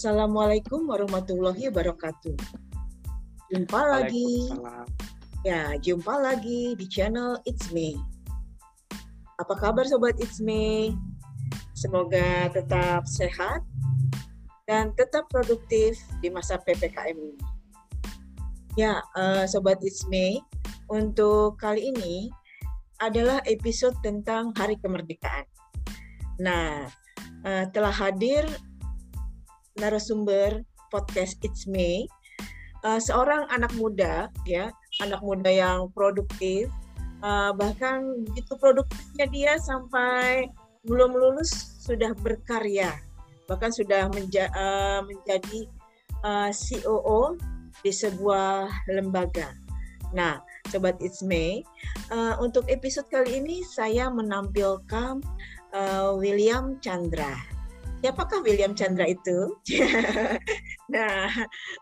Assalamualaikum warahmatullahi wabarakatuh. Jumpa lagi. Ya, jumpa lagi di channel It's Me. Apa kabar sobat It's Me? Semoga tetap sehat dan tetap produktif di masa PPKM ini. Ya, uh, sobat It's Me, untuk kali ini adalah episode tentang Hari Kemerdekaan. Nah, uh, telah hadir narasumber podcast It's Me, uh, seorang anak muda ya, anak muda yang produktif, uh, bahkan begitu produktifnya dia sampai belum lulus sudah berkarya, bahkan sudah menja uh, menjadi uh, COO di sebuah lembaga. Nah, sobat It's Me, uh, untuk episode kali ini saya menampilkan uh, William Chandra siapakah William Chandra itu? nah,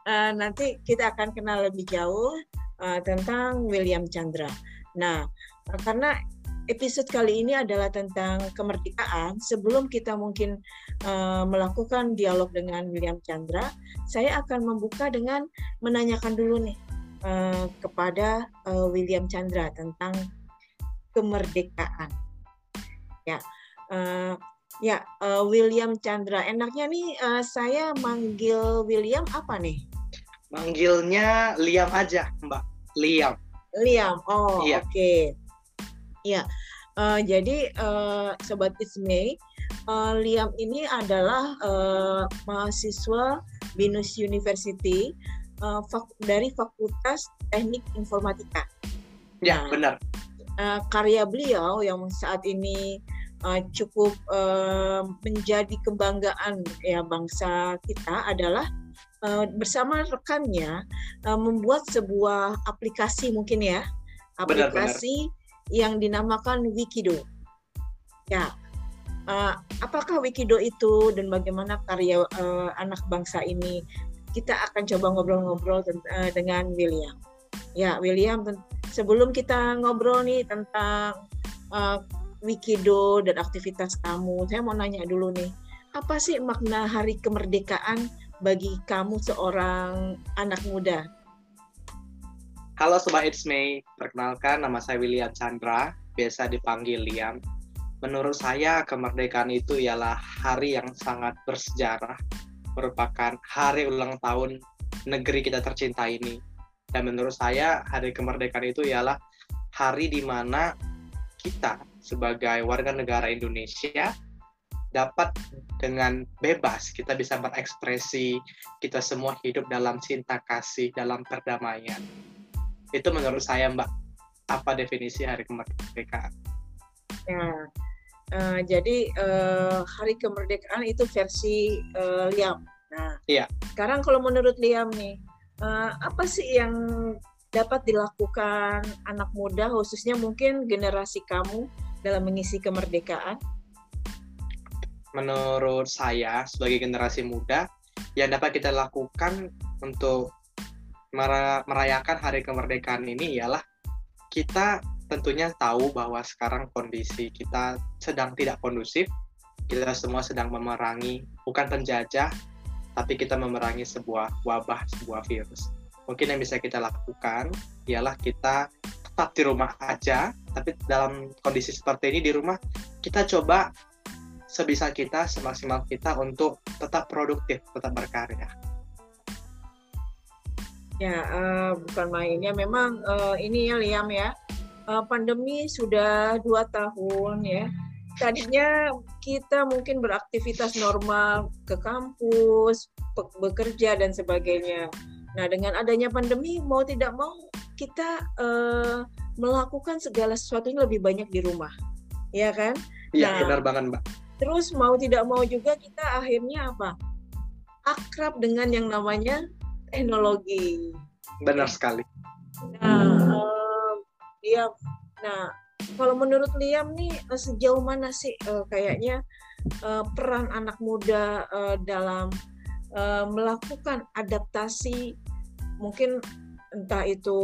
uh, nanti kita akan kenal lebih jauh uh, tentang William Chandra. Nah, uh, karena episode kali ini adalah tentang kemerdekaan, sebelum kita mungkin melakukan dialog dengan William Chandra, saya akan membuka dengan menanyakan dulu nih kepada William Chandra tentang kemerdekaan. Ya, Ya, uh, William Chandra. Enaknya nih uh, saya manggil William apa nih? Manggilnya Liam aja, Mbak. Liam. Liam. Oh, iya. oke. Okay. Ya. Uh, jadi uh, sobat Ismay, uh, Liam ini adalah uh, mahasiswa Binus University uh, fak dari Fakultas Teknik Informatika. Ya, nah, benar. Uh, karya beliau yang saat ini uh, cukup uh, menjadi kebanggaan ya bangsa kita adalah uh, bersama rekannya uh, membuat sebuah aplikasi mungkin ya aplikasi benar, benar. yang dinamakan Wikido. Ya, uh, apakah Wikido itu dan bagaimana karya uh, anak bangsa ini? Kita akan coba ngobrol-ngobrol uh, dengan William. Ya, William, sebelum kita ngobrol nih tentang uh, Wikido dan aktivitas kamu. Saya mau nanya dulu nih, apa sih makna Hari Kemerdekaan bagi kamu seorang anak muda? Halo Sobat It's Me, perkenalkan nama saya William Chandra, biasa dipanggil Liam. Menurut saya kemerdekaan itu ialah hari yang sangat bersejarah, merupakan hari ulang tahun negeri kita tercinta ini. Dan menurut saya hari kemerdekaan itu ialah hari di mana kita sebagai warga negara Indonesia dapat dengan bebas kita bisa berekspresi kita semua hidup dalam cinta kasih dalam perdamaian. Itu menurut saya mbak. Apa definisi hari kemerdekaan? Ya. Uh, jadi uh, hari kemerdekaan itu versi uh, Liam. Nah iya. sekarang kalau menurut Liam nih uh, apa sih yang dapat dilakukan anak muda khususnya mungkin generasi kamu dalam mengisi kemerdekaan? Menurut saya sebagai generasi muda yang dapat kita lakukan untuk merayakan hari kemerdekaan ini ialah kita tentunya tahu bahwa sekarang kondisi kita sedang tidak kondusif. Kita semua sedang memerangi bukan penjajah, tapi kita memerangi sebuah wabah, sebuah virus. Mungkin yang bisa kita lakukan ialah kita tetap di rumah aja, tapi dalam kondisi seperti ini di rumah kita coba sebisa kita, semaksimal kita untuk tetap produktif, tetap berkarya. Ya, uh, bukan mainnya. Memang uh, ini ya Liam ya, uh, pandemi sudah dua tahun ya. Tadinya kita mungkin beraktivitas normal ke kampus, bekerja dan sebagainya. Nah, dengan adanya pandemi mau tidak mau kita uh, melakukan segala sesuatu yang lebih banyak di rumah, ya kan? Iya nah, benar banget mbak. Terus mau tidak mau juga kita akhirnya apa? Akrab dengan yang namanya teknologi. Benar sekali. Nah, uh, dia, nah kalau menurut Liam nih eh, sejauh mana sih uh, kayaknya uh, peran anak muda uh, dalam uh, melakukan adaptasi mungkin entah itu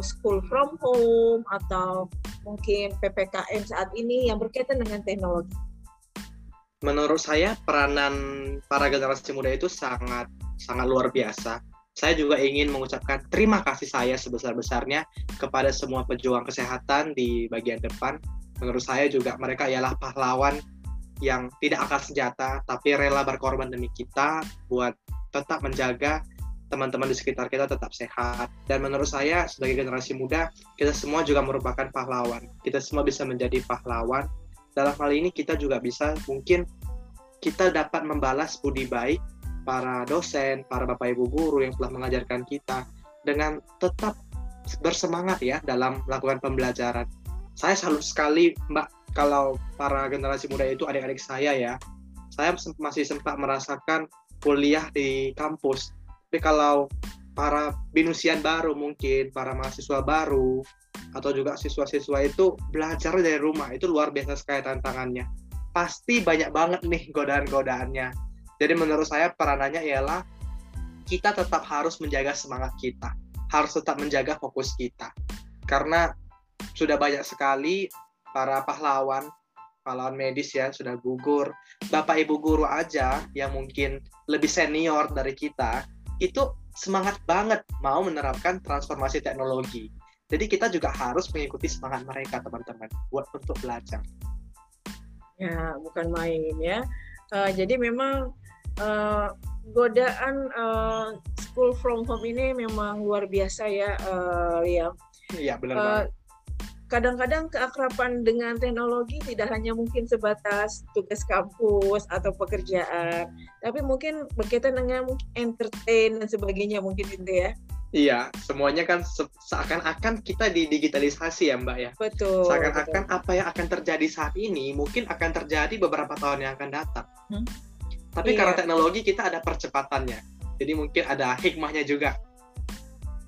school from home atau mungkin PPKM saat ini yang berkaitan dengan teknologi? menurut saya peranan para generasi muda itu sangat sangat luar biasa. Saya juga ingin mengucapkan terima kasih saya sebesar-besarnya kepada semua pejuang kesehatan di bagian depan. Menurut saya juga mereka ialah pahlawan yang tidak akal senjata tapi rela berkorban demi kita buat tetap menjaga teman-teman di sekitar kita tetap sehat. Dan menurut saya sebagai generasi muda, kita semua juga merupakan pahlawan. Kita semua bisa menjadi pahlawan dalam hal ini kita juga bisa mungkin kita dapat membalas budi baik para dosen, para bapak ibu guru yang telah mengajarkan kita dengan tetap bersemangat ya dalam melakukan pembelajaran. Saya salut sekali Mbak kalau para generasi muda itu adik-adik saya ya. Saya masih sempat merasakan kuliah di kampus. Tapi kalau para binusian baru mungkin, para mahasiswa baru, atau juga siswa-siswa itu belajar dari rumah itu luar biasa sekali tantangannya. Pasti banyak banget nih godaan-godaannya. Jadi menurut saya peranannya ialah kita tetap harus menjaga semangat kita. Harus tetap menjaga fokus kita. Karena sudah banyak sekali para pahlawan pahlawan medis ya sudah gugur. Bapak ibu guru aja yang mungkin lebih senior dari kita itu semangat banget mau menerapkan transformasi teknologi jadi kita juga harus mengikuti semangat mereka teman-teman buat untuk belajar. Ya, bukan main ya. Uh, jadi memang uh, godaan uh, school from home ini memang luar biasa ya, uh, ya. Iya benar uh, banget. Kadang-kadang keakraban dengan teknologi tidak hanya mungkin sebatas tugas kampus atau pekerjaan, tapi mungkin berkaitan dengan entertain dan sebagainya mungkin itu ya. Iya, semuanya kan se seakan-akan kita didigitalisasi ya Mbak ya. Betul. Seakan-akan apa yang akan terjadi saat ini mungkin akan terjadi beberapa tahun yang akan datang. Hmm? Tapi iya. karena teknologi kita ada percepatannya, jadi mungkin ada hikmahnya juga.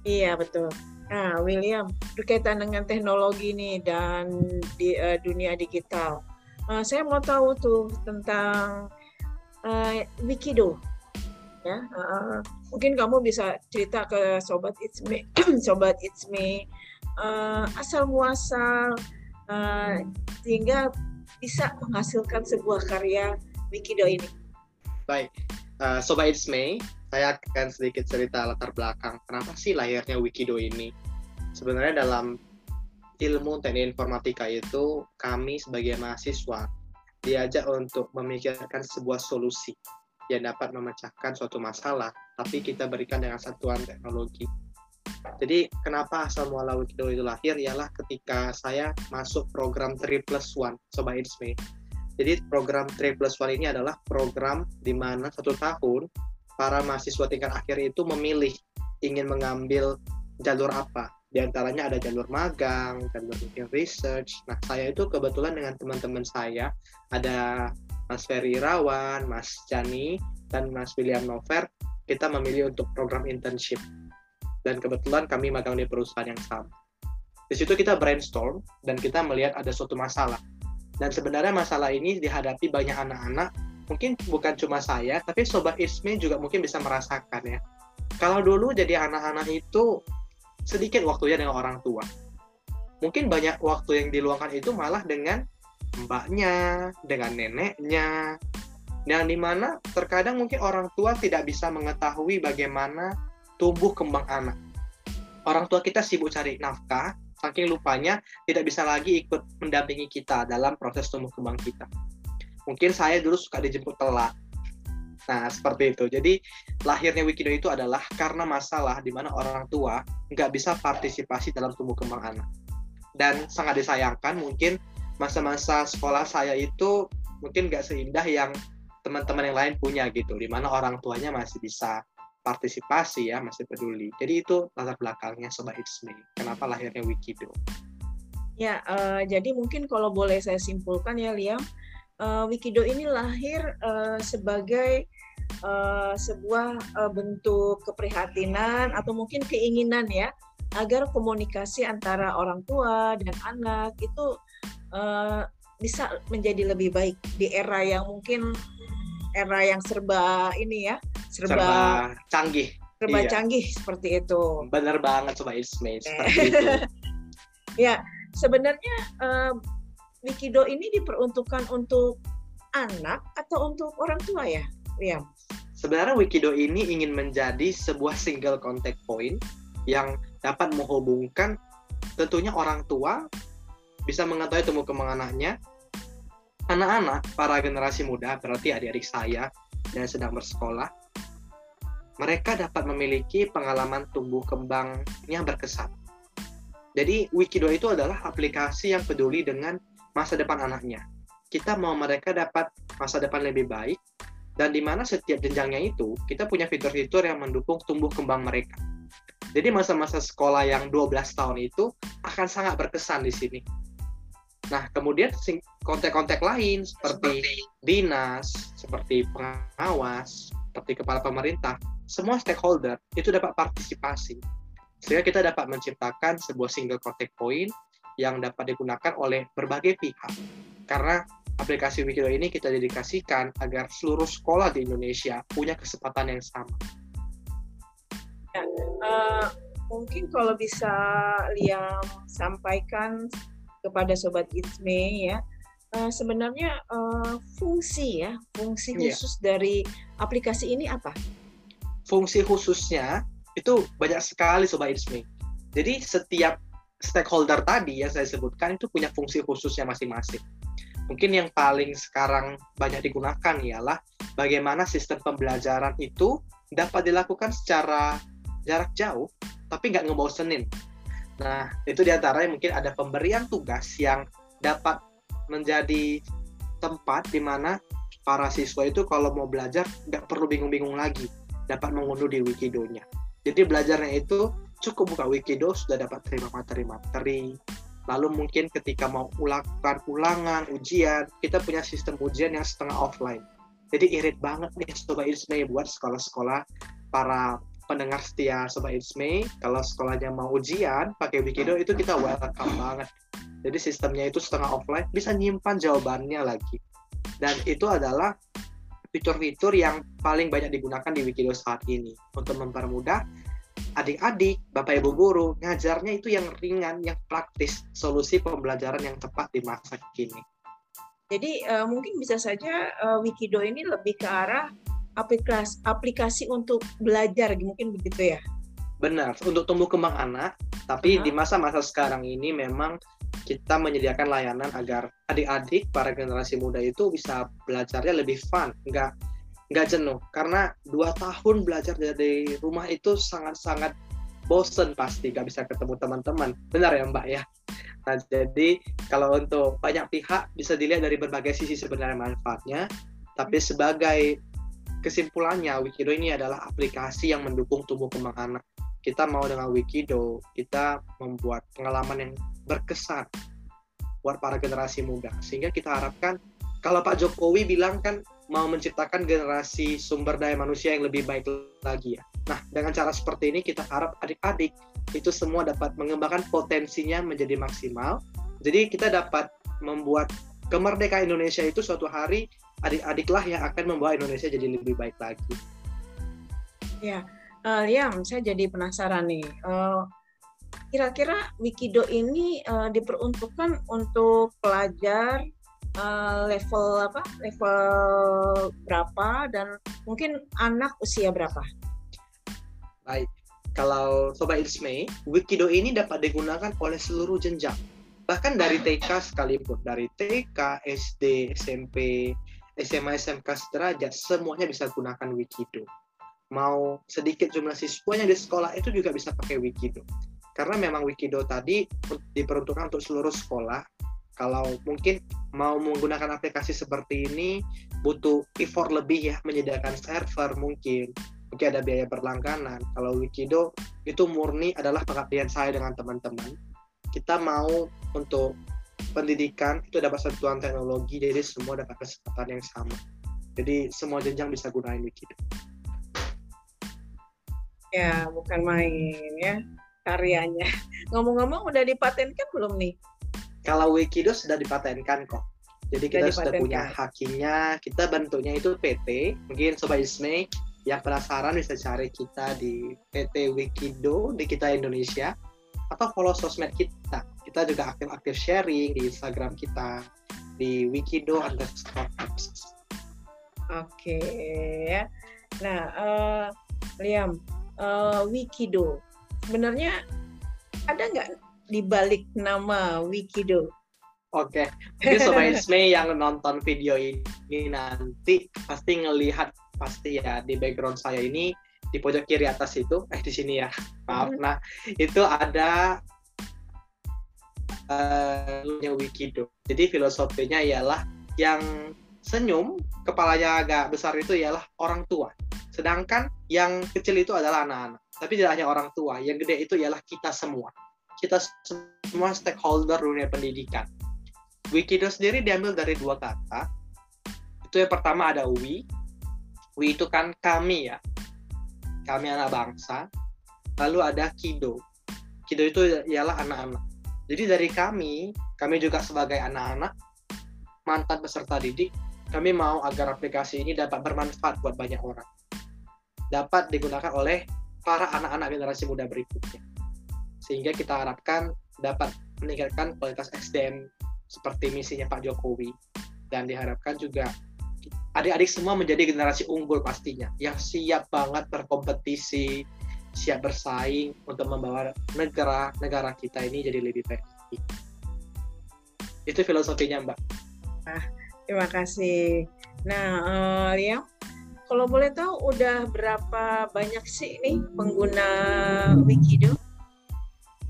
Iya betul. Nah, William berkaitan dengan teknologi nih dan di uh, dunia digital, uh, saya mau tahu tuh tentang uh, Wikido. Ya uh, mungkin kamu bisa cerita ke sobat it's me sobat it's me uh, asal muasal uh, sehingga bisa menghasilkan sebuah karya Wikido ini. Baik uh, sobat it's me saya akan sedikit cerita latar belakang kenapa sih lahirnya Wikido ini sebenarnya dalam ilmu teknik informatika itu kami sebagai mahasiswa diajak untuk memikirkan sebuah solusi yang dapat memecahkan suatu masalah, tapi kita berikan dengan satuan teknologi. Jadi kenapa asal muala Wikido itu lahir ialah ketika saya masuk program 3 plus 1, Sobat Idsme. Jadi program 3 plus 1 ini adalah program di mana satu tahun para mahasiswa tingkat akhir itu memilih ingin mengambil jalur apa. Di antaranya ada jalur magang, jalur research. Nah, saya itu kebetulan dengan teman-teman saya ada Mas Ferry Irawan, Mas Jani, dan Mas William Nover, kita memilih untuk program internship. Dan kebetulan kami magang di perusahaan yang sama. Di situ kita brainstorm dan kita melihat ada suatu masalah. Dan sebenarnya masalah ini dihadapi banyak anak-anak, mungkin bukan cuma saya, tapi Sobat Ismi juga mungkin bisa merasakan ya. Kalau dulu jadi anak-anak itu sedikit waktunya dengan orang tua. Mungkin banyak waktu yang diluangkan itu malah dengan mbaknya, dengan neneknya, yang di mana terkadang mungkin orang tua tidak bisa mengetahui bagaimana tumbuh kembang anak. Orang tua kita sibuk cari nafkah, saking lupanya tidak bisa lagi ikut mendampingi kita dalam proses tumbuh kembang kita. Mungkin saya dulu suka dijemput telat. Nah, seperti itu. Jadi, lahirnya Wikido itu adalah karena masalah di mana orang tua nggak bisa partisipasi dalam tumbuh kembang anak. Dan sangat disayangkan mungkin masa-masa sekolah saya itu mungkin nggak seindah yang teman-teman yang lain punya gitu, di mana orang tuanya masih bisa partisipasi ya, masih peduli. Jadi itu latar belakangnya Sobat It's. Kenapa lahirnya Wikido? Ya, uh, jadi mungkin kalau boleh saya simpulkan ya Liam, uh, Wikido ini lahir uh, sebagai uh, sebuah uh, bentuk keprihatinan atau mungkin keinginan ya agar komunikasi antara orang tua dan anak itu uh, bisa menjadi lebih baik di era yang mungkin era yang serba ini ya serba, serba canggih. Serba iya. canggih seperti itu. Benar banget coba Ismail seperti itu. Ya sebenarnya uh, Wikido ini diperuntukkan untuk anak atau untuk orang tua ya, William? Sebenarnya Wikido ini ingin menjadi sebuah single contact point yang dapat menghubungkan tentunya orang tua bisa mengetahui tumbuh kembang anaknya, anak-anak, para generasi muda, berarti adik-adik saya yang sedang bersekolah, mereka dapat memiliki pengalaman tumbuh kembang yang berkesan. Jadi Wikido itu adalah aplikasi yang peduli dengan masa depan anaknya. Kita mau mereka dapat masa depan lebih baik, dan di mana setiap jenjangnya itu kita punya fitur-fitur yang mendukung tumbuh kembang mereka. Jadi masa-masa sekolah yang 12 tahun itu akan sangat berkesan di sini. Nah, kemudian kontak-kontak lain seperti, seperti dinas, seperti pengawas, seperti kepala pemerintah, semua stakeholder itu dapat partisipasi. Sehingga kita dapat menciptakan sebuah single contact point yang dapat digunakan oleh berbagai pihak. Karena aplikasi Wikido ini kita dedikasikan agar seluruh sekolah di Indonesia punya kesempatan yang sama. Ya, uh, mungkin kalau bisa Liam sampaikan kepada sobat Itsme ya, uh, sebenarnya uh, fungsi ya, fungsi iya. khusus yeah. dari aplikasi ini apa? Fungsi khususnya itu banyak sekali sobat Itsme. Jadi setiap stakeholder tadi yang saya sebutkan itu punya fungsi khususnya masing-masing. Mungkin yang paling sekarang banyak digunakan ialah bagaimana sistem pembelajaran itu dapat dilakukan secara jarak jauh, tapi nggak ngebosenin. Nah, itu di antaranya mungkin ada pemberian tugas yang dapat menjadi tempat di mana para siswa itu kalau mau belajar nggak perlu bingung-bingung lagi, dapat mengunduh di Wikidonya. Jadi belajarnya itu cukup buka Wikido sudah dapat terima materi-materi. Lalu mungkin ketika mau ulangan ulangan, ujian, kita punya sistem ujian yang setengah offline. Jadi irit banget nih Sobat Isme buat sekolah-sekolah para pendengar setia Sobat It's Me, kalau sekolahnya mau ujian pakai Wikido itu kita welcome banget. Jadi sistemnya itu setengah offline, bisa nyimpan jawabannya lagi. Dan itu adalah fitur-fitur yang paling banyak digunakan di Wikido saat ini untuk mempermudah adik-adik, bapak ibu guru ngajarnya itu yang ringan, yang praktis, solusi pembelajaran yang tepat di masa kini. Jadi uh, mungkin bisa saja uh, Wikido ini lebih ke arah aplikasi aplikasi untuk belajar mungkin begitu ya benar untuk tumbuh kembang anak tapi uh -huh. di masa-masa sekarang ini memang kita menyediakan layanan agar adik-adik para generasi muda itu bisa belajarnya lebih fun nggak nggak jenuh karena dua tahun belajar dari rumah itu sangat-sangat bosen pasti nggak bisa ketemu teman-teman benar ya mbak ya nah jadi kalau untuk banyak pihak bisa dilihat dari berbagai sisi sebenarnya manfaatnya tapi sebagai kesimpulannya Wikido ini adalah aplikasi yang mendukung tumbuh kembang anak. Kita mau dengan Wikido, kita membuat pengalaman yang berkesan buat para generasi muda. Sehingga kita harapkan kalau Pak Jokowi bilang kan mau menciptakan generasi sumber daya manusia yang lebih baik lagi ya. Nah, dengan cara seperti ini kita harap adik-adik itu semua dapat mengembangkan potensinya menjadi maksimal. Jadi kita dapat membuat kemerdekaan Indonesia itu suatu hari adik-adiklah yang akan membawa Indonesia jadi lebih baik lagi. Ya, uh, Liam, saya jadi penasaran nih. Uh, kira-kira Wikido ini uh, diperuntukkan untuk pelajar uh, level apa? Level berapa dan mungkin anak usia berapa? Baik. Kalau Sobat Isme, Wikido ini dapat digunakan oleh seluruh jenjang. Bahkan dari TK sekalipun, dari TK, SD, SMP, SMA SMK sederajat semuanya bisa gunakan Wikido. Mau sedikit jumlah siswanya di sekolah itu juga bisa pakai Wikido. Karena memang Wikido tadi diperuntukkan untuk seluruh sekolah. Kalau mungkin mau menggunakan aplikasi seperti ini butuh effort lebih ya menyediakan server mungkin. Mungkin ada biaya berlangganan. Kalau Wikido itu murni adalah pengabdian saya dengan teman-teman. Kita mau untuk pendidikan itu dapat sentuhan teknologi jadi semua dapat kesempatan yang sama. Jadi semua jenjang bisa gunain Wikido. Ya bukan main ya karyanya. Ngomong-ngomong udah dipatenkan belum nih kalau Wikido sudah dipatenkan kok. Jadi kita sudah, sudah punya haknya kita bentuknya itu PT mungkin Sobat Isme yang penasaran bisa cari kita di PT Wikido di kita Indonesia atau follow sosmed kita. Kita juga aktif-aktif sharing di Instagram kita di wikido underscore apps. Oke. Ya. Nah, uh, Liam, uh, Wikido. Sebenarnya ada nggak di balik nama Wikido? Oke, jadi sobat Isme yang nonton video ini nanti pasti ngelihat pasti ya di background saya ini di pojok kiri atas itu, eh di sini ya, maaf. Mm-hmm. Nah itu ada uh, Wikido. Jadi filosofinya ialah yang senyum kepalanya agak besar itu ialah orang tua. Sedangkan yang kecil itu adalah anak-anak. Tapi tidak hanya orang tua, yang gede itu ialah kita semua. Kita semua stakeholder dunia pendidikan. Wikido sendiri diambil dari dua kata. Itu yang pertama ada we. We itu kan kami ya. Kami anak bangsa. Lalu ada kido. Kido itu ialah anak-anak. Jadi dari kami, kami juga sebagai anak-anak, mantan peserta didik, kami mau agar aplikasi ini dapat bermanfaat buat banyak orang. Dapat digunakan oleh para anak-anak generasi muda berikutnya. Sehingga kita harapkan dapat meningkatkan kualitas SDM seperti misinya Pak Jokowi. Dan diharapkan juga adik-adik semua menjadi generasi unggul pastinya, yang siap banget berkompetisi, siap bersaing untuk membawa negara negara kita ini jadi lebih baik. Itu filosofinya, Mbak. Nah, Terima kasih. Nah, uh, Liam, kalau boleh tahu udah berapa banyak sih nih pengguna Wikido?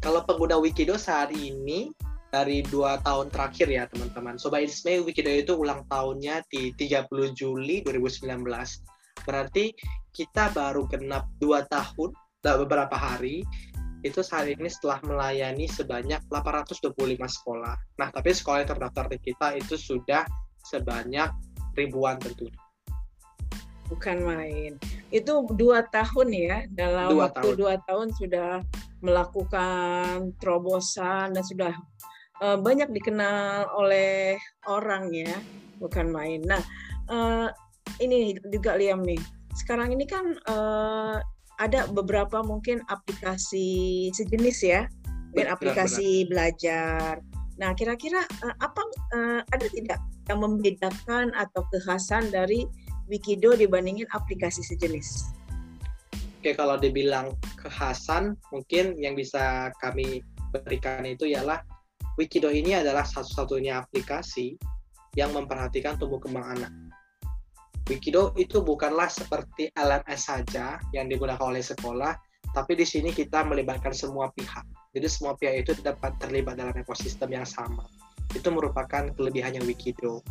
Kalau pengguna Wikido saat ini dari dua tahun terakhir ya teman-teman. Sobat Isme Wikido itu ulang tahunnya di 30 Juli 2019. Berarti kita baru genap dua tahun, beberapa hari itu saat ini setelah melayani sebanyak 825 sekolah. Nah, tapi sekolah yang terdaftar di kita itu sudah sebanyak ribuan tentunya. Bukan main. Itu dua tahun ya, dalam dua waktu tahun. dua tahun sudah melakukan terobosan dan sudah uh, banyak dikenal oleh orang ya, bukan main. Nah, uh, ini juga Liam nih. Sekarang ini kan uh, ada beberapa mungkin aplikasi sejenis ya, mungkin aplikasi benar. belajar. Nah, kira-kira uh, apa uh, ada tidak yang membedakan atau kekhasan dari Wikido dibandingin aplikasi sejenis? Oke, kalau dibilang kekhasan, mungkin yang bisa kami berikan itu ialah Wikido ini adalah satu-satunya aplikasi yang memperhatikan tumbuh kembang anak. Wikido itu bukanlah seperti LMS saja yang digunakan oleh sekolah, tapi di sini kita melibatkan semua pihak. Jadi semua pihak itu dapat terlibat dalam ekosistem yang sama itu merupakan kelebihannya Wikido.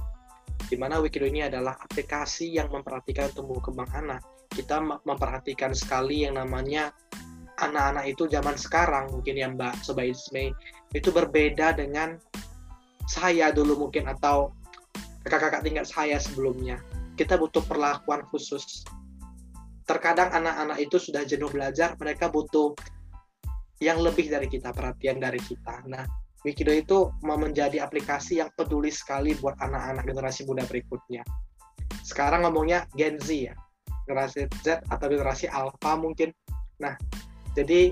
Di mana Wikido ini adalah aplikasi yang memperhatikan tumbuh kembang anak. Kita memperhatikan sekali yang namanya anak-anak itu zaman sekarang mungkin ya Mbak Sobat Ismay itu berbeda dengan saya dulu mungkin atau kakak-kakak tingkat saya sebelumnya. Kita butuh perlakuan khusus. Terkadang anak-anak itu sudah jenuh belajar, mereka butuh yang lebih dari kita, perhatian dari kita. Nah, Wikido itu mau menjadi aplikasi yang peduli sekali buat anak-anak generasi muda berikutnya. Sekarang ngomongnya Gen Z ya, generasi Z atau generasi Alpha mungkin. Nah, jadi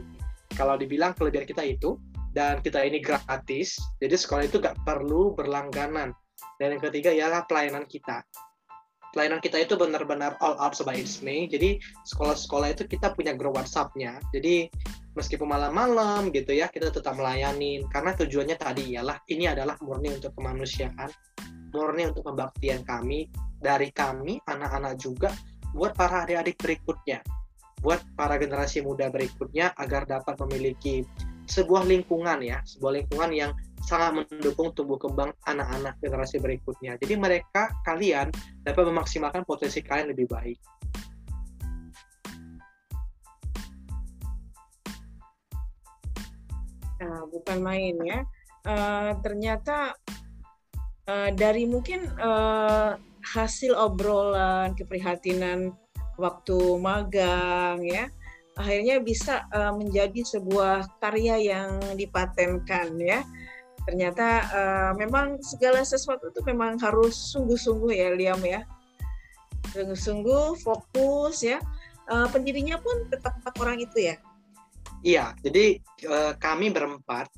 kalau dibilang kelebihan kita itu, dan kita ini gratis, jadi sekolah itu gak perlu berlangganan. Dan yang ketiga ialah pelayanan kita. Pelayanan kita itu benar-benar all out Isme. Jadi sekolah-sekolah itu kita punya grup WhatsApp-nya. Jadi meskipun malam-malam gitu ya kita tetap melayani karena tujuannya tadi ialah ini adalah murni untuk kemanusiaan murni untuk pembaktian kami dari kami anak-anak juga buat para adik-adik berikutnya buat para generasi muda berikutnya agar dapat memiliki sebuah lingkungan ya sebuah lingkungan yang sangat mendukung tumbuh kembang anak-anak generasi berikutnya. Jadi mereka kalian dapat memaksimalkan potensi kalian lebih baik Nah, bukan main ya. Uh, ternyata uh, dari mungkin uh, hasil obrolan keprihatinan waktu magang ya akhirnya bisa uh, menjadi sebuah karya yang dipatenkan ya. Ternyata uh, memang segala sesuatu itu memang harus sungguh-sungguh ya Liam ya. Sungguh-sungguh fokus ya. Uh, pendirinya pun tetap empat orang itu ya Iya, jadi uh, kami berempat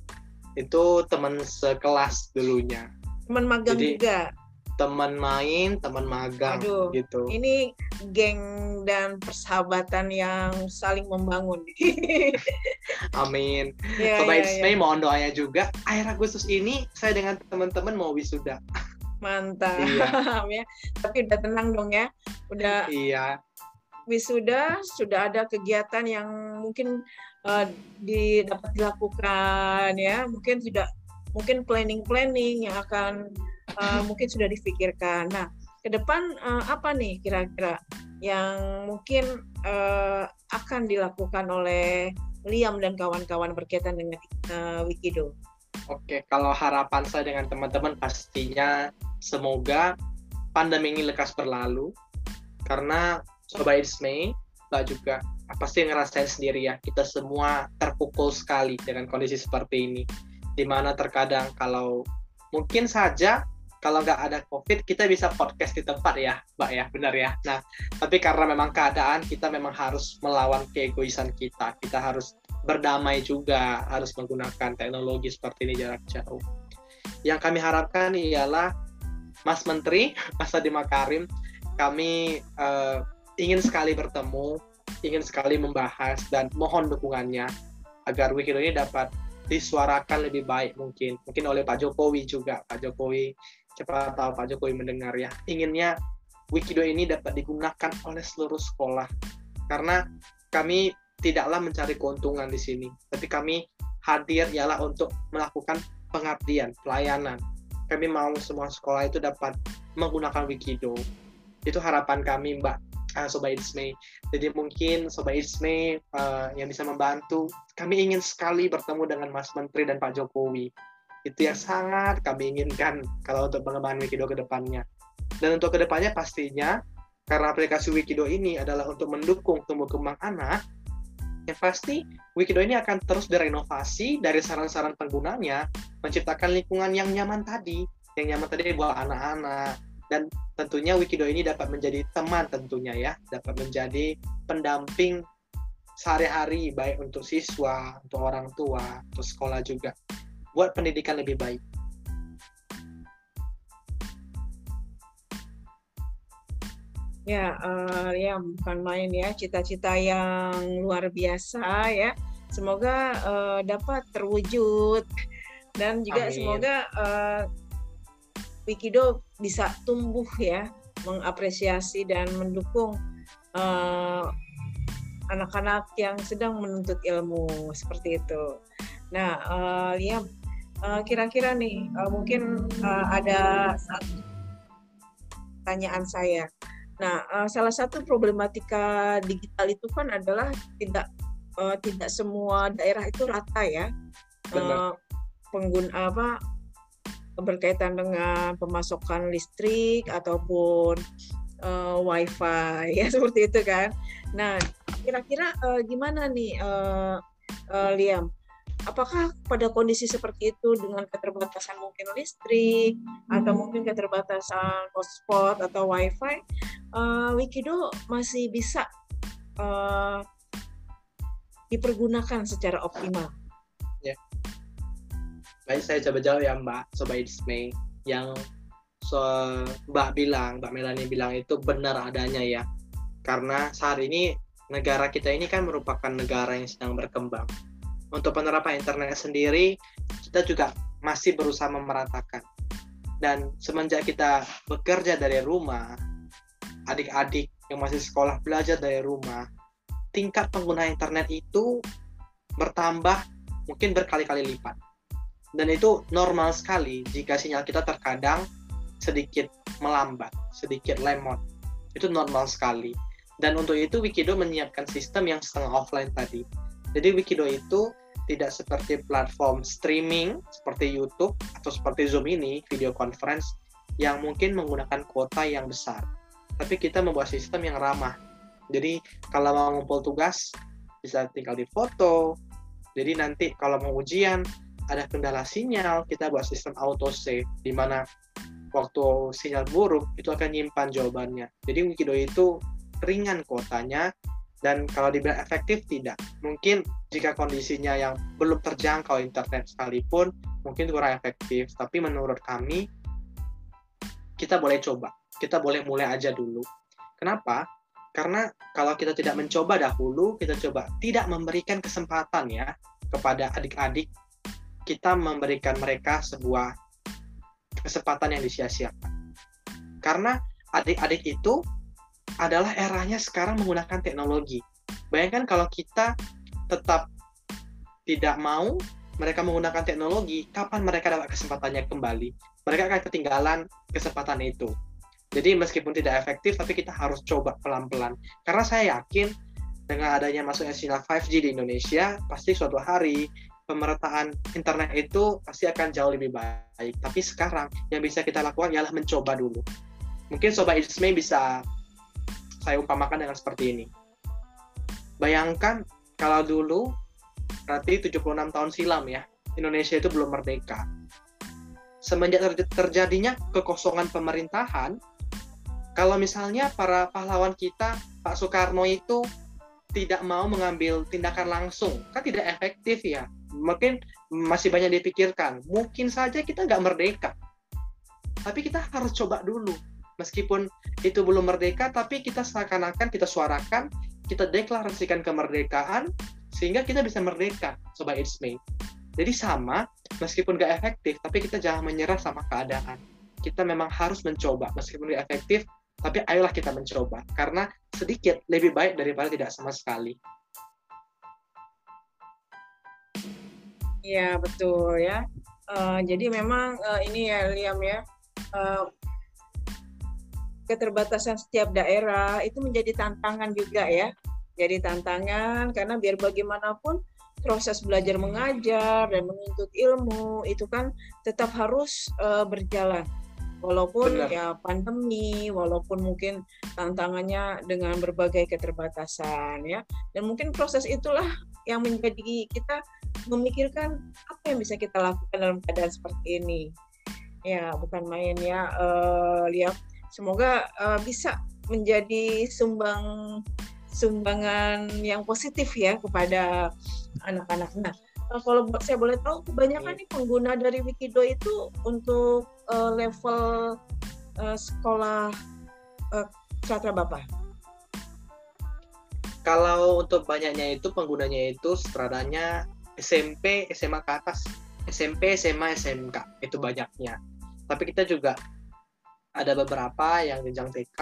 itu teman sekelas dulunya. teman magang Jadi, juga teman main, teman magang Aduh, gitu. ini geng dan persahabatan yang saling membangun Amin. ya, Sobat ya, ya. Mohon doanya juga. Akhir Agustus ini saya dengan teman-teman mau wisuda. mantap Iya. ya tapi udah tenang dong ya udah Iya, wisuda sudah ada kegiatan yang mungkin eh, di, dapat dilakukan ya. Mungkin sudah mungkin planning planning yang akan eh, mungkin sudah difikirkan. Nah ke depan eh, apa nih kira-kira yang mungkin eh, akan dilakukan oleh Liam dan kawan-kawan berkaitan dengan eh, Wikido? Oke, kalau harapan saya dengan teman-teman pastinya semoga pandemi ini lekas berlalu. Karena Sobat It's May, Mbak juga pasti ngerasain sendiri ya, kita semua terpukul sekali dengan kondisi seperti ini. Di mana terkadang kalau mungkin saja kalau nggak ada COVID, kita bisa podcast di tempat ya, Mbak ya, benar ya. Nah, tapi karena memang keadaan, kita memang harus melawan keegoisan kita. Kita harus berdamai juga, harus menggunakan teknologi seperti ini jarak jauh. Yang kami harapkan ialah Mas Menteri, Mas Adi Makarim, kami eh, ingin sekali bertemu, ingin sekali membahas dan mohon dukungannya agar Wikido ini dapat disuarakan lebih baik mungkin, mungkin oleh Pak Jokowi juga, Pak Jokowi cepat tahu Pak Jokowi mendengar ya, inginnya Wikido ini dapat digunakan oleh seluruh sekolah. Karena kami tidaklah mencari keuntungan di sini, tapi kami hadir ialah untuk melakukan pengabdian, pelayanan. Kami mau semua sekolah itu dapat menggunakan Wikido. Itu harapan kami, Mbak uh, Sobat Isme. Jadi mungkin Sobat Isme uh, yang bisa membantu, kami ingin sekali bertemu dengan Mas Menteri dan Pak Jokowi. Itu yang sangat kami inginkan kalau untuk pengembangan Wikido ke depannya. Dan untuk ke depannya pastinya, karena aplikasi Wikido ini adalah untuk mendukung tumbuh kembang anak, yang pasti Wikido ini akan terus direnovasi dari saran-saran penggunanya, menciptakan lingkungan yang nyaman tadi, yang nyaman tadi buat anak-anak, dan tentunya Wikido ini dapat menjadi teman tentunya ya, dapat menjadi pendamping sehari-hari baik untuk siswa, untuk orang tua, untuk sekolah juga, buat pendidikan lebih baik. Ya, uh, ya bukan main ya, cita-cita yang luar biasa ya. Semoga uh, dapat terwujud dan juga Amin. semoga uh, Wikido bisa tumbuh ya, mengapresiasi dan mendukung anak-anak uh, yang sedang menuntut ilmu seperti itu. Nah, uh, Liam, uh, kira-kira nih uh, mungkin uh, ada satu pertanyaan saya. Nah, uh, salah satu problematika digital itu kan adalah tidak uh, tidak semua daerah itu rata ya. Uh, pengguna apa berkaitan dengan pemasokan listrik ataupun uh, wifi ya seperti itu kan. Nah, kira-kira uh, gimana nih uh, uh, Liam? Apakah pada kondisi seperti itu dengan keterbatasan mungkin listrik atau mungkin keterbatasan hotspot atau wifi, uh, Wikido masih bisa uh, dipergunakan secara optimal? Baik, saya coba jawab ya Mbak, Sobat Dismay. Yang so, Mbak bilang, Mbak Melanie bilang itu benar adanya ya. Karena saat ini negara kita ini kan merupakan negara yang sedang berkembang untuk penerapan internet sendiri kita juga masih berusaha memeratakan dan semenjak kita bekerja dari rumah adik-adik yang masih sekolah belajar dari rumah tingkat pengguna internet itu bertambah mungkin berkali-kali lipat dan itu normal sekali jika sinyal kita terkadang sedikit melambat sedikit lemot itu normal sekali dan untuk itu Wikido menyiapkan sistem yang setengah offline tadi jadi Wikido itu tidak seperti platform streaming seperti YouTube atau seperti Zoom ini, video conference yang mungkin menggunakan kuota yang besar. Tapi kita membuat sistem yang ramah. Jadi kalau mau ngumpul tugas bisa tinggal di foto. Jadi nanti kalau mau ujian ada kendala sinyal, kita buat sistem auto save di mana waktu sinyal buruk itu akan nyimpan jawabannya. Jadi Wikido itu ringan kuotanya dan kalau dibilang efektif tidak mungkin jika kondisinya yang belum terjangkau internet sekalipun mungkin kurang efektif tapi menurut kami kita boleh coba. Kita boleh mulai aja dulu. Kenapa? Karena kalau kita tidak mencoba dahulu, kita coba tidak memberikan kesempatan ya kepada adik-adik, kita memberikan mereka sebuah kesempatan yang disia-siakan. Karena adik-adik itu adalah eranya sekarang menggunakan teknologi. Bayangkan kalau kita tetap tidak mau mereka menggunakan teknologi, kapan mereka dapat kesempatannya kembali? Mereka akan ketinggalan kesempatan itu. Jadi meskipun tidak efektif, tapi kita harus coba pelan-pelan. Karena saya yakin dengan adanya masuknya sinyal 5G di Indonesia, pasti suatu hari pemerataan internet itu pasti akan jauh lebih baik. Tapi sekarang yang bisa kita lakukan ialah mencoba dulu. Mungkin Sobat Isme bisa saya umpamakan dengan seperti ini. Bayangkan kalau dulu berarti 76 tahun silam ya, Indonesia itu belum merdeka. Semenjak terjadinya kekosongan pemerintahan, kalau misalnya para pahlawan kita, Pak Soekarno itu tidak mau mengambil tindakan langsung, kan tidak efektif ya. Mungkin masih banyak dipikirkan. Mungkin saja kita nggak merdeka. Tapi kita harus coba dulu. Meskipun itu belum merdeka, tapi kita seakan-akan kita suarakan, kita deklarasikan kemerdekaan, sehingga kita bisa merdeka, Sobat It's. Jadi sama, meskipun nggak efektif, tapi kita jangan menyerah sama keadaan. Kita memang harus mencoba, meskipun nggak efektif, tapi ayolah kita mencoba karena sedikit lebih baik daripada tidak sama sekali. Iya betul ya. Uh, jadi memang uh, ini ya Liam ya uh, keterbatasan setiap daerah itu menjadi tantangan juga ya. Jadi tantangan karena biar bagaimanapun proses belajar mengajar dan menuntut ilmu itu kan tetap harus uh, berjalan walaupun Benar. ya pandemi, walaupun mungkin tantangannya dengan berbagai keterbatasan ya. Dan mungkin proses itulah yang menjadi kita memikirkan apa yang bisa kita lakukan dalam keadaan seperti ini. Ya, bukan main ya, uh, lihat. Semoga uh, bisa menjadi sumbang sumbangan yang positif ya kepada anak-anak. Nah, uh, kalau saya boleh tahu kebanyakan nih pengguna dari Wikido itu untuk uh, level uh, sekolah uh, Satra Bapak? Kalau untuk banyaknya itu penggunanya itu stradanya SMP, SMA ke atas. SMP, SMA, SMK itu banyaknya. Tapi kita juga ada beberapa yang jenjang TK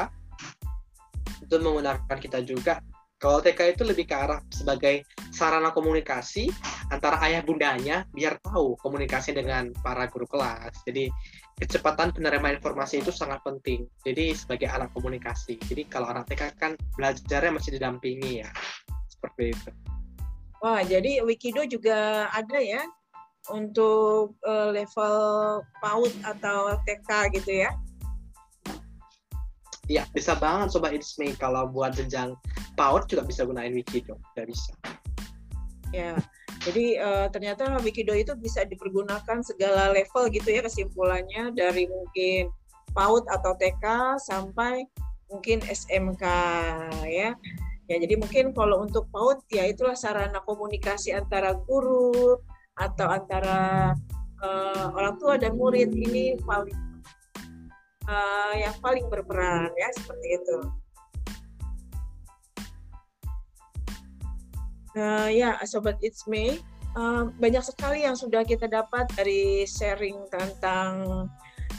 itu menggunakan kita juga kalau TK itu lebih ke arah sebagai sarana komunikasi antara ayah bundanya biar tahu komunikasi dengan para guru kelas. Jadi kecepatan penerimaan informasi itu sangat penting. Jadi sebagai alat komunikasi. Jadi kalau anak TK kan belajarnya masih didampingi ya. Seperti itu. Wah, jadi Wikido juga ada ya untuk uh, level PAUD atau TK gitu ya? Iya, bisa banget Sobat It's Me. Kalau buat jenjang PAUD juga bisa gunain Wikido. Tidak bisa. Ya, jadi uh, ternyata Wikido itu bisa dipergunakan segala level gitu ya kesimpulannya dari mungkin PAUD atau TK sampai mungkin SMK ya. Ya, jadi mungkin kalau untuk PAUD ya itulah sarana komunikasi antara guru atau antara uh, orang tua dan murid ini paling uh, yang paling berperan ya seperti itu. Uh, ya, sobat It's Me, uh, banyak sekali yang sudah kita dapat dari sharing tentang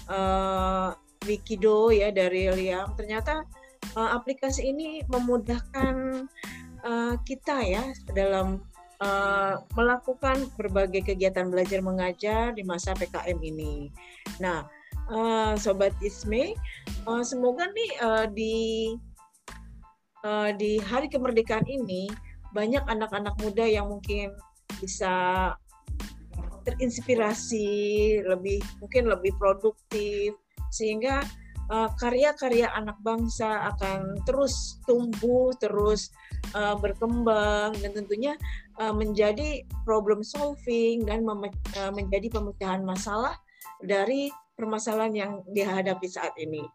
uh, Wikido ya dari Liam. Ternyata uh, aplikasi ini memudahkan uh, kita ya dalam uh, melakukan berbagai kegiatan belajar mengajar di masa PKM ini. Nah, uh, sobat Isme. Uh, semoga nih uh, di uh, di hari kemerdekaan ini banyak anak-anak muda yang mungkin bisa terinspirasi lebih mungkin lebih produktif sehingga karya-karya uh, anak bangsa akan terus tumbuh terus uh, berkembang dan tentunya uh, menjadi problem solving dan uh, menjadi pemecahan masalah dari permasalahan yang dihadapi saat ini.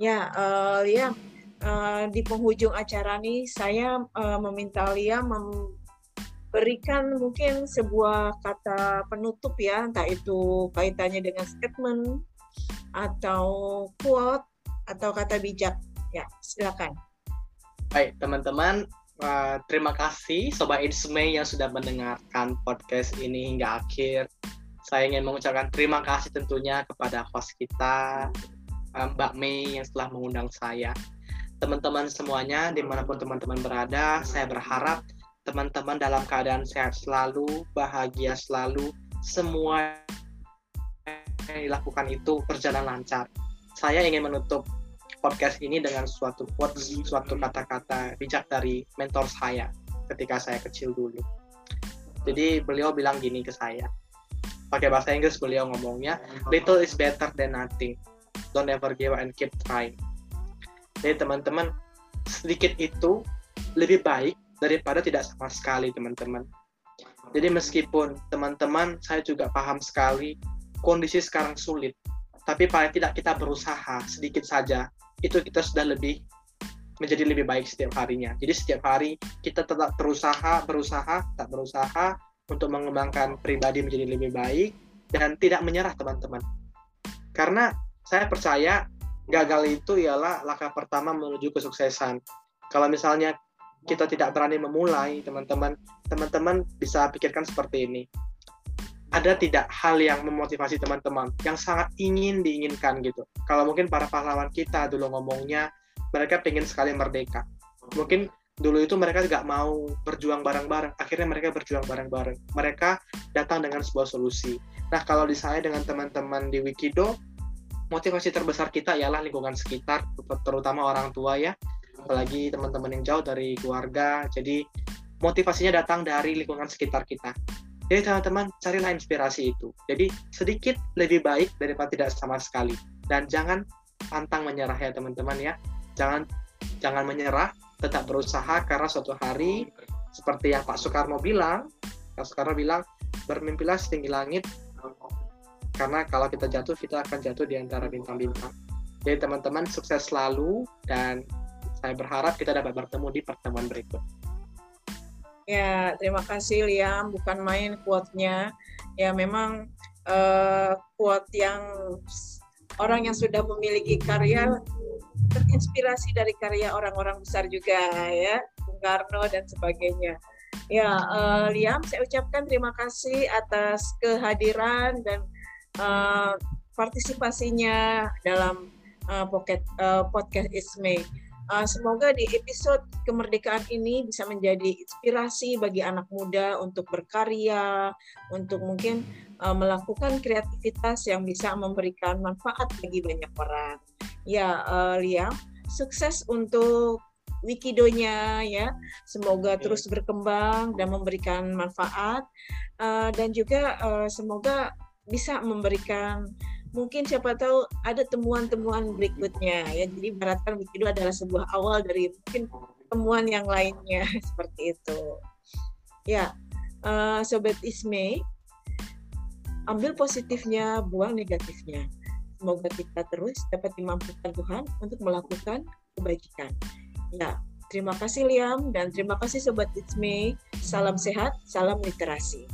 Ya, uh, Lia, uh, di penghujung acara ini saya uh, meminta Lia memberikan mungkin sebuah kata penutup ya, entah itu kaitannya dengan statement atau quote atau kata bijak. Ya, silakan. Baik, teman-teman, uh, terima kasih Sobat It's May yang sudah mendengarkan podcast ini hingga akhir. Saya ingin mengucapkan terima kasih tentunya kepada host kita, uh, Mbak Mei yang telah mengundang saya. Teman-teman semuanya, di mana pun teman-teman berada, saya berharap teman-teman dalam keadaan sehat selalu, bahagia selalu, semua yang dilakukan itu berjalan lancar. Saya ingin menutup podcast ini dengan suatu quotes, suatu kata-kata bijak dari mentor saya ketika saya kecil dulu. Jadi beliau bilang gini ke saya. Pakai bahasa Inggris beliau ngomongnya, little is better than nothing. Don't ever give up and keep trying. Jadi teman-teman, sedikit itu lebih baik daripada tidak sama sekali teman-teman. Jadi meskipun teman-teman saya juga paham sekali kondisi sekarang sulit, tapi paling tidak kita berusaha sedikit saja, itu kita sudah lebih menjadi lebih baik setiap harinya. Jadi setiap hari kita tetap berusaha, berusaha, tak berusaha untuk mengembangkan pribadi menjadi lebih baik dan tidak menyerah teman-teman. Karena saya percaya gagal itu ialah langkah pertama menuju kesuksesan. Kalau misalnya kita tidak berani memulai, teman-teman, teman-teman bisa pikirkan seperti ini ada tidak hal yang memotivasi teman-teman yang sangat ingin diinginkan gitu. Kalau mungkin para pahlawan kita dulu ngomongnya mereka pengen sekali merdeka. Mungkin dulu itu mereka nggak mau berjuang bareng-bareng. Akhirnya mereka berjuang bareng-bareng. Mereka datang dengan sebuah solusi. Nah kalau di saya dengan teman-teman di Wikido, motivasi terbesar kita ialah lingkungan sekitar, terutama orang tua ya, apalagi teman-teman yang jauh dari keluarga. Jadi motivasinya datang dari lingkungan sekitar kita jadi teman-teman carilah inspirasi itu. Jadi sedikit lebih baik daripada tidak sama sekali. Dan jangan pantang menyerah ya teman-teman ya. Jangan jangan menyerah, tetap berusaha karena suatu hari seperti yang Pak Soekarno bilang, Pak Soekarno bilang bermimpilah setinggi langit karena kalau kita jatuh kita akan jatuh di antara bintang-bintang. Jadi teman-teman sukses selalu dan saya berharap kita dapat bertemu di pertemuan berikut. Ya, terima kasih Liam. Bukan main quote-nya. Ya, memang uh, quote yang orang yang sudah memiliki karya terinspirasi dari karya orang-orang besar juga ya, Bung Karno dan sebagainya. Ya, uh, Liam, saya ucapkan terima kasih atas kehadiran dan uh, partisipasinya dalam uh, pocket, uh, podcast Isme. Uh, semoga di episode kemerdekaan ini bisa menjadi inspirasi bagi anak muda untuk berkarya, untuk mungkin uh, melakukan kreativitas yang bisa memberikan manfaat bagi banyak orang. Ya, uh, Liam, sukses untuk Wikidonya ya. Semoga terus berkembang dan memberikan manfaat uh, dan juga uh, semoga bisa memberikan mungkin siapa tahu ada temuan-temuan berikutnya ya. Jadi baratkan begitu adalah sebuah awal dari mungkin temuan yang lainnya seperti itu. Ya, uh, sobat Isme, ambil positifnya, buang negatifnya. Semoga kita terus dapat dimampukan Tuhan untuk melakukan kebajikan. Ya, terima kasih Liam dan terima kasih sobat Isme. Salam sehat, salam literasi.